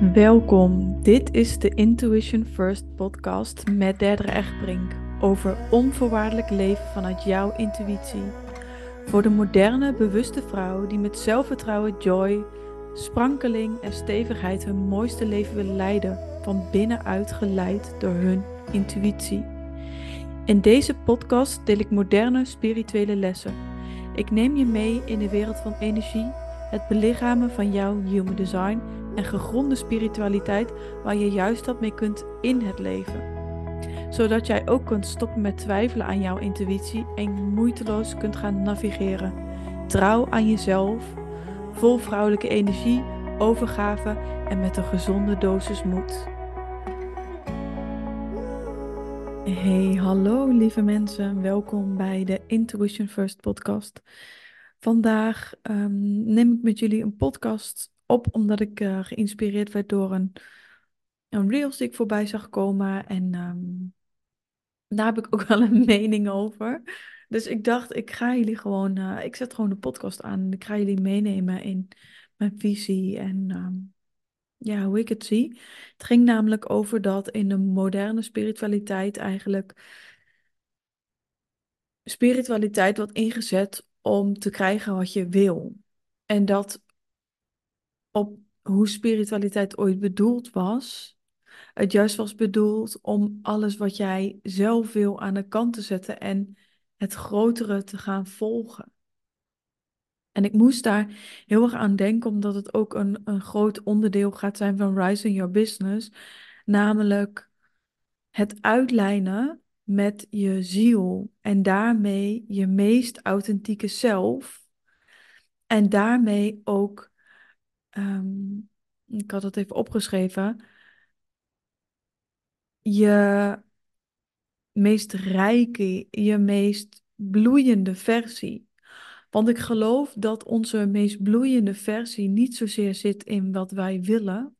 Welkom, dit is de Intuition First podcast met Derdere Echtbrink over onvoorwaardelijk leven vanuit jouw intuïtie. Voor de moderne, bewuste vrouw die met zelfvertrouwen, joy, sprankeling en stevigheid hun mooiste leven wil leiden, van binnenuit geleid door hun intuïtie. In deze podcast deel ik moderne spirituele lessen. Ik neem je mee in de wereld van energie, het belichamen van jouw human design en gegronde spiritualiteit waar je juist wat mee kunt in het leven. Zodat jij ook kunt stoppen met twijfelen aan jouw intuïtie en moeiteloos kunt gaan navigeren. Trouw aan jezelf, vol vrouwelijke energie, overgave en met een gezonde dosis moed. Hey, hallo lieve mensen, welkom bij de Intuition First podcast. Vandaag um, neem ik met jullie een podcast op omdat ik uh, geïnspireerd werd door een, een reels die ik voorbij zag komen. En um, daar heb ik ook wel een mening over. Dus ik dacht, ik ga jullie gewoon, uh, ik zet gewoon de podcast aan ik ga jullie meenemen in mijn visie en um, ja, hoe ik het zie. Het ging namelijk over dat in de moderne spiritualiteit eigenlijk spiritualiteit wordt ingezet om te krijgen wat je wil. En dat op hoe spiritualiteit ooit bedoeld was. Het juist was bedoeld om alles wat jij zelf wil aan de kant te zetten en het grotere te gaan volgen. En ik moest daar heel erg aan denken, omdat het ook een, een groot onderdeel gaat zijn van Rising Your Business. Namelijk het uitlijnen met je ziel en daarmee je meest authentieke zelf. En daarmee ook Ehm, ik had het even opgeschreven. Je meest rijke, je meest bloeiende versie. Want ik geloof dat onze meest bloeiende versie niet zozeer zit in wat wij willen,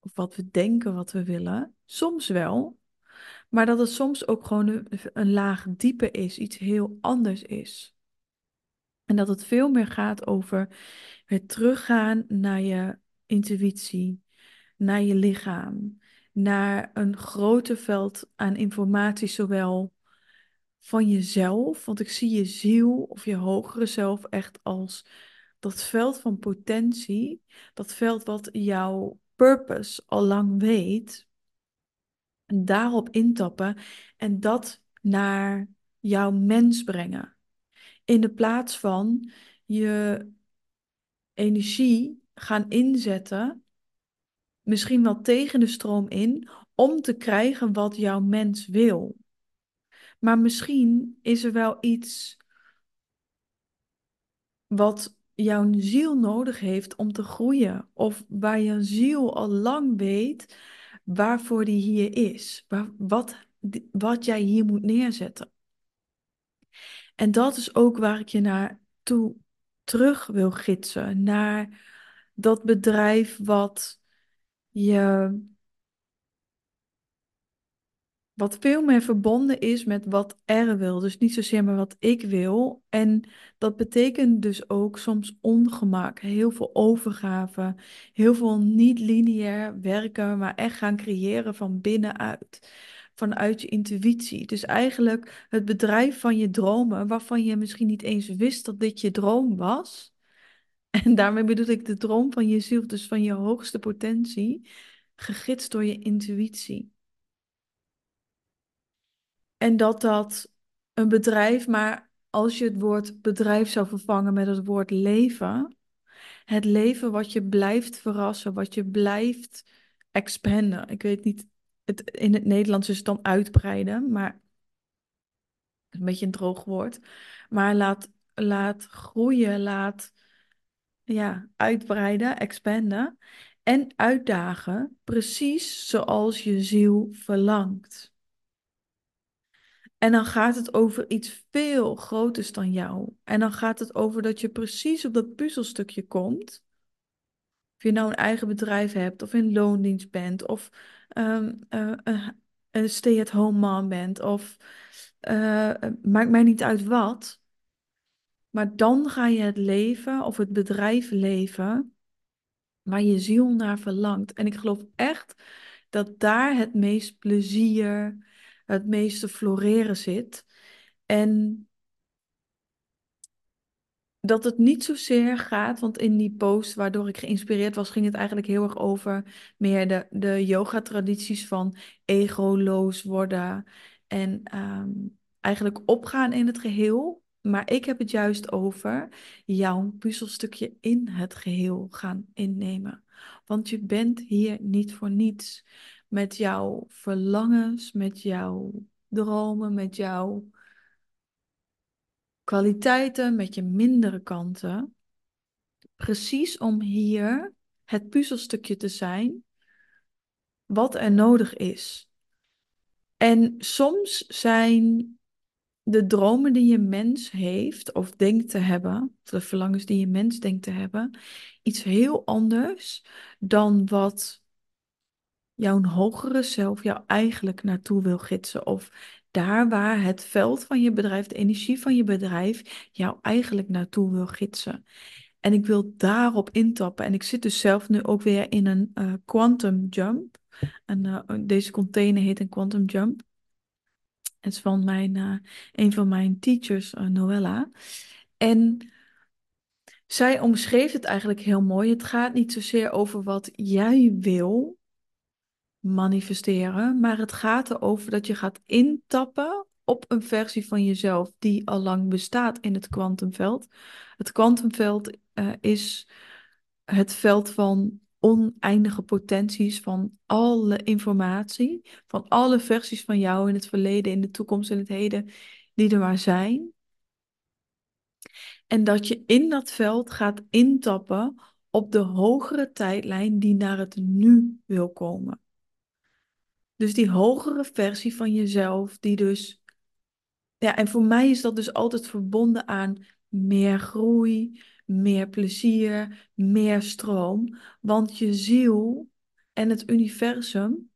of wat we denken wat we willen. Soms wel, maar dat het soms ook gewoon een, een laag dieper is, iets heel anders is. En dat het veel meer gaat over het teruggaan naar je intuïtie, naar je lichaam, naar een groter veld aan informatie, zowel van jezelf, want ik zie je ziel of je hogere zelf echt als dat veld van potentie, dat veld wat jouw purpose al lang weet, en daarop intappen en dat naar jouw mens brengen. In de plaats van je energie gaan inzetten, misschien wel tegen de stroom in, om te krijgen wat jouw mens wil. Maar misschien is er wel iets wat jouw ziel nodig heeft om te groeien. Of waar je ziel al lang weet waarvoor die hier is. Wat, wat jij hier moet neerzetten. En dat is ook waar ik je naartoe terug wil gidsen naar dat bedrijf wat je wat veel meer verbonden is met wat er wil. Dus niet zozeer maar wat ik wil. En dat betekent dus ook soms ongemak, heel veel overgave, heel veel niet lineair werken, maar echt gaan creëren van binnenuit. Vanuit je intuïtie. Dus eigenlijk het bedrijf van je dromen, waarvan je misschien niet eens wist dat dit je droom was. En daarmee bedoel ik de droom van je ziel, dus van je hoogste potentie, gegidst door je intuïtie. En dat dat een bedrijf, maar als je het woord bedrijf zou vervangen met het woord leven, het leven wat je blijft verrassen, wat je blijft expanden. Ik weet niet, in het Nederlands is het dan uitbreiden, maar een beetje een droog woord. Maar laat, laat groeien, laat ja, uitbreiden, expanden en uitdagen, precies zoals je ziel verlangt. En dan gaat het over iets veel groters dan jou. En dan gaat het over dat je precies op dat puzzelstukje komt. Of je nou een eigen bedrijf hebt, of in loondienst bent, of um, een stay-at-home mom bent, of uh, maakt mij niet uit wat. Maar dan ga je het leven of het bedrijf leven waar je ziel naar verlangt. En ik geloof echt dat daar het meest plezier, het meeste floreren zit. En dat het niet zozeer gaat, want in die post waardoor ik geïnspireerd was, ging het eigenlijk heel erg over meer de, de yoga-tradities van egoloos worden en ehm, eigenlijk opgaan in het geheel. Maar ik heb het juist over jouw puzzelstukje in het geheel gaan innemen. Want je bent hier niet voor niets. Met jouw verlangens, met jouw dromen, met jouw kwaliteiten, met je mindere kanten. Precies om hier het puzzelstukje te zijn wat er nodig is. En soms zijn de dromen die je mens heeft of denkt te hebben, de verlangens die je mens denkt te hebben, iets heel anders dan wat jouw hogere zelf jou eigenlijk naartoe wil gidsen. Of daar waar het veld van je bedrijf, de energie van je bedrijf, jou eigenlijk naartoe wil gidsen. En ik wil daarop intappen. En ik zit dus zelf nu ook weer in een uh, quantum jump. En uh, deze container heet een quantum jump. Het is van mijn, uh, een van mijn teachers, Noella. En zij omschreef het eigenlijk heel mooi. Het gaat niet zozeer over wat jij wil, manifesteren, maar het gaat erover dat je gaat intappen op een versie van jezelf die al lang bestaat in het kwantumveld. Het kwantumveld uh, is het veld van oneindige potenties van alle informatie, van alle versies van jou in het verleden, in de toekomst en het heden, die er maar zijn. En dat je in dat veld gaat intappen op de hogere tijdlijn die naar het nu wil komen. Dus die hogere versie van jezelf, die dus. Ja, en voor mij is dat dus altijd verbonden aan meer groei, meer plezier, meer stroom. Want je ziel en het universum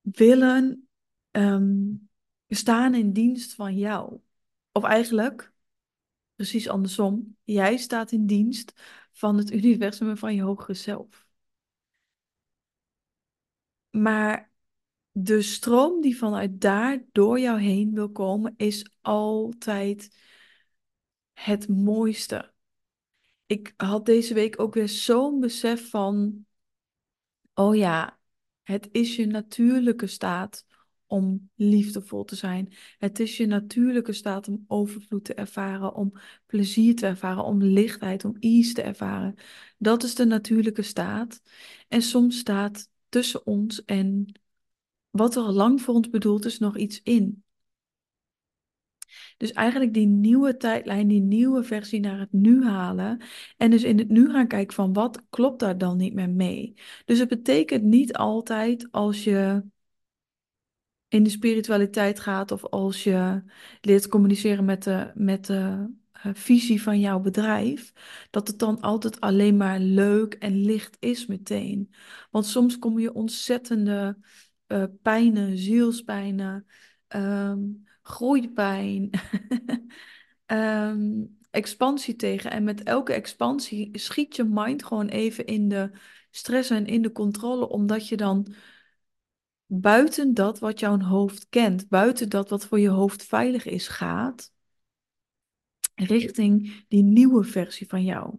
willen um, staan in dienst van jou. Of eigenlijk, precies andersom, jij staat in dienst van het universum en van je hogere zelf. Maar de stroom die vanuit daar door jou heen wil komen, is altijd het mooiste. Ik had deze week ook weer zo'n besef van, oh ja, het is je natuurlijke staat om liefdevol te zijn. Het is je natuurlijke staat om overvloed te ervaren, om plezier te ervaren, om lichtheid, om ease te ervaren. Dat is de natuurlijke staat. En soms staat tussen ons en wat er al lang voor ons bedoeld is, nog iets in. Dus eigenlijk die nieuwe tijdlijn, die nieuwe versie naar het nu halen. En dus in het nu gaan kijken van wat klopt daar dan niet meer mee. Dus het betekent niet altijd als je in de spiritualiteit gaat of als je leert communiceren met de, met de visie van jouw bedrijf, dat het dan altijd alleen maar leuk en licht is meteen. Want soms kom je ontzettende uh, pijnen, zielspijnen, um, groeipijn, um, expansie tegen. En met elke expansie schiet je mind gewoon even in de stress en in de controle, omdat je dan buiten dat wat jouw hoofd kent, buiten dat wat voor je hoofd veilig is, gaat richting die nieuwe versie van jou.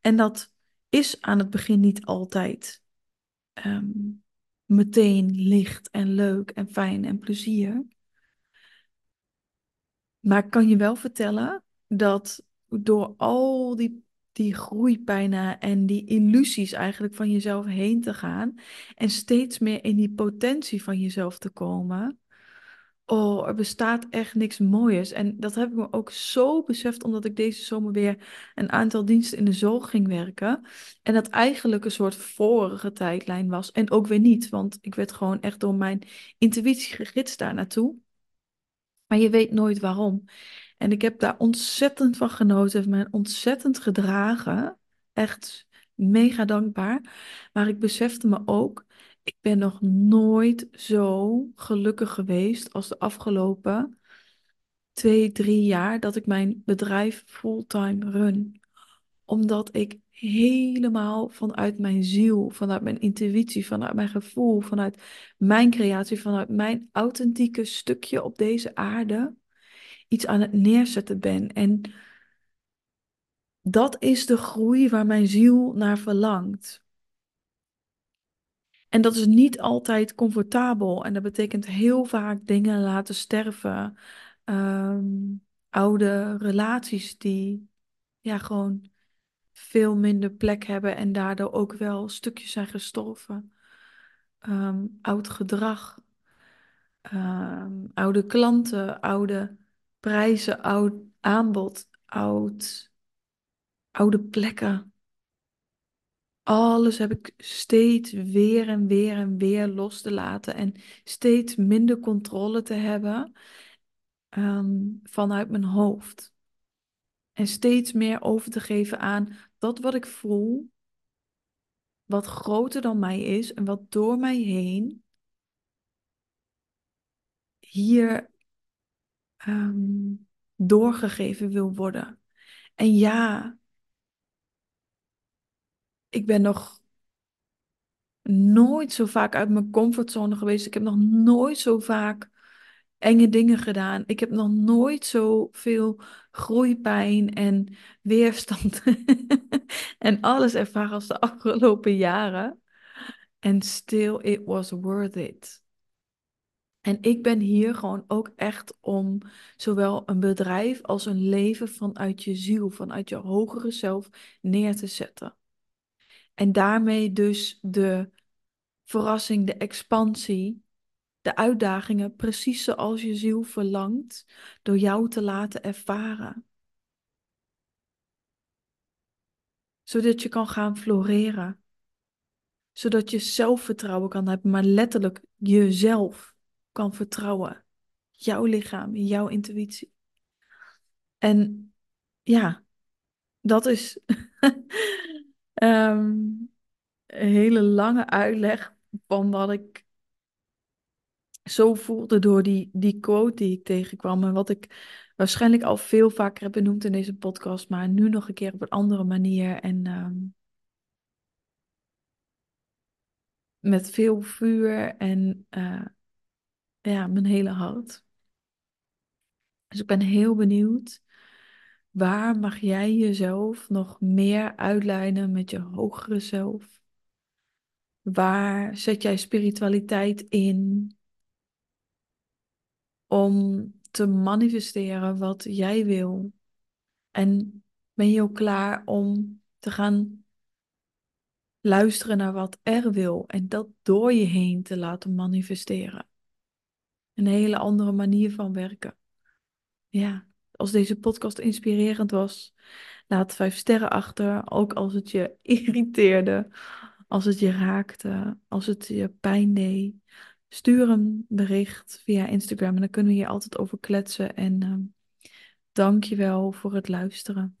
En dat is aan het begin niet altijd um, meteen licht en leuk en fijn en plezier. Maar ik kan je wel vertellen dat door al die, die groeipijnen en die illusies eigenlijk van jezelf heen te gaan en steeds meer in die potentie van jezelf te komen, Oh, er bestaat echt niks moois. En dat heb ik me ook zo beseft, omdat ik deze zomer weer een aantal diensten in de zorg ging werken. En dat eigenlijk een soort vorige tijdlijn was. En ook weer niet, want ik werd gewoon echt door mijn intuïtie gegidst daar naartoe. Maar je weet nooit waarom. En ik heb daar ontzettend van genoten, heeft mij ontzettend gedragen. Echt mega dankbaar. Maar ik besefte me ook ik ben nog nooit zo gelukkig geweest als de afgelopen twee, drie jaar dat ik mijn bedrijf fulltime run. Omdat ik helemaal vanuit mijn ziel, vanuit mijn intuïtie, vanuit mijn gevoel, vanuit mijn creatie, vanuit mijn authentieke stukje op deze aarde iets aan het neerzetten ben. En dat is de groei waar mijn ziel naar verlangt. En dat is niet altijd comfortabel. En dat betekent heel vaak dingen laten sterven. Ehm, oude relaties die ja, gewoon veel minder plek hebben en daardoor ook wel stukjes zijn gestorven. Ehm, oud gedrag, ehm, oude klanten, oude prijzen, oud aanbod, oud, oude plekken. Alles heb ik steeds weer en weer en weer los te laten en steeds minder controle te hebben ehm, vanuit mijn hoofd. En steeds meer over te geven aan dat wat ik voel, wat groter dan mij is en wat door mij heen hier ehm, doorgegeven wil worden. En ja, ik ben nog nooit zo vaak uit mijn comfortzone geweest. Ik heb nog nooit zo vaak enge dingen gedaan. Ik heb nog nooit zoveel groeipijn en weerstand en alles ervaren als de afgelopen jaren. En still it was worth it. En ik ben hier gewoon ook echt om zowel een bedrijf als een leven vanuit je ziel, vanuit je hogere zelf neer te zetten. En daarmee dus de verrassing, de expansie, de uitdagingen precies zoals je ziel verlangt, door jou te laten ervaren. Zodat je kan gaan floreren. Zodat je zelfvertrouwen kan hebben, maar letterlijk jezelf kan vertrouwen. Jouw lichaam, jouw intuïtie. En ja, dat is ehm, een hele lange uitleg van wat ik zo voelde door die, die quote die ik tegenkwam. En wat ik waarschijnlijk al veel vaker heb benoemd in deze podcast, maar nu nog een keer op een andere manier. En ehm, met veel vuur en uh, ja, mijn hele hart. Dus ik ben heel benieuwd. Waar mag jij jezelf nog meer uitlijnen met je hogere zelf? Waar zet jij spiritualiteit in om te manifesteren wat jij wil? En ben je ook klaar om te gaan luisteren naar wat er wil en dat door je heen te laten manifesteren? Een hele andere manier van werken. Ja, als deze podcast inspirerend was, laat vijf sterren achter. Ook als het je irriteerde, als het je raakte, als het je pijn deed. Stuur een bericht via Instagram en dan kunnen we hier altijd over kletsen. En uh, dank je wel voor het luisteren.